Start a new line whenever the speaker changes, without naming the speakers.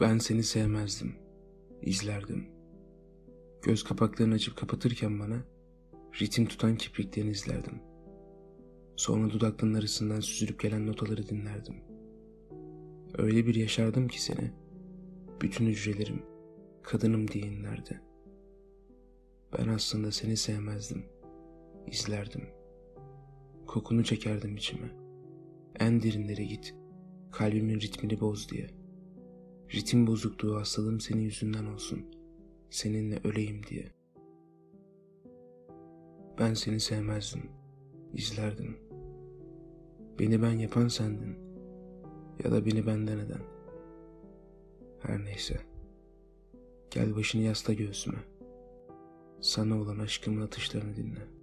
Ben seni sevmezdim. İzlerdim. Göz kapaklarını açıp kapatırken bana ritim tutan kipriklerini izlerdim. Sonra dudaklarının arasından süzülüp gelen notaları dinlerdim. Öyle bir yaşardım ki seni. Bütün hücrelerim kadınım diye inlerdi. Ben aslında seni sevmezdim. İzlerdim. Kokunu çekerdim içime. En derinlere git. Kalbimin ritmini boz diye. Ritim bozukluğu hastalığım senin yüzünden olsun. Seninle öleyim diye. Ben seni sevmezdim. İzlerdim. Beni ben yapan sendin. Ya da beni benden eden. Her neyse. Gel başını yasla göğsüme. Sana olan aşkımın atışlarını dinle.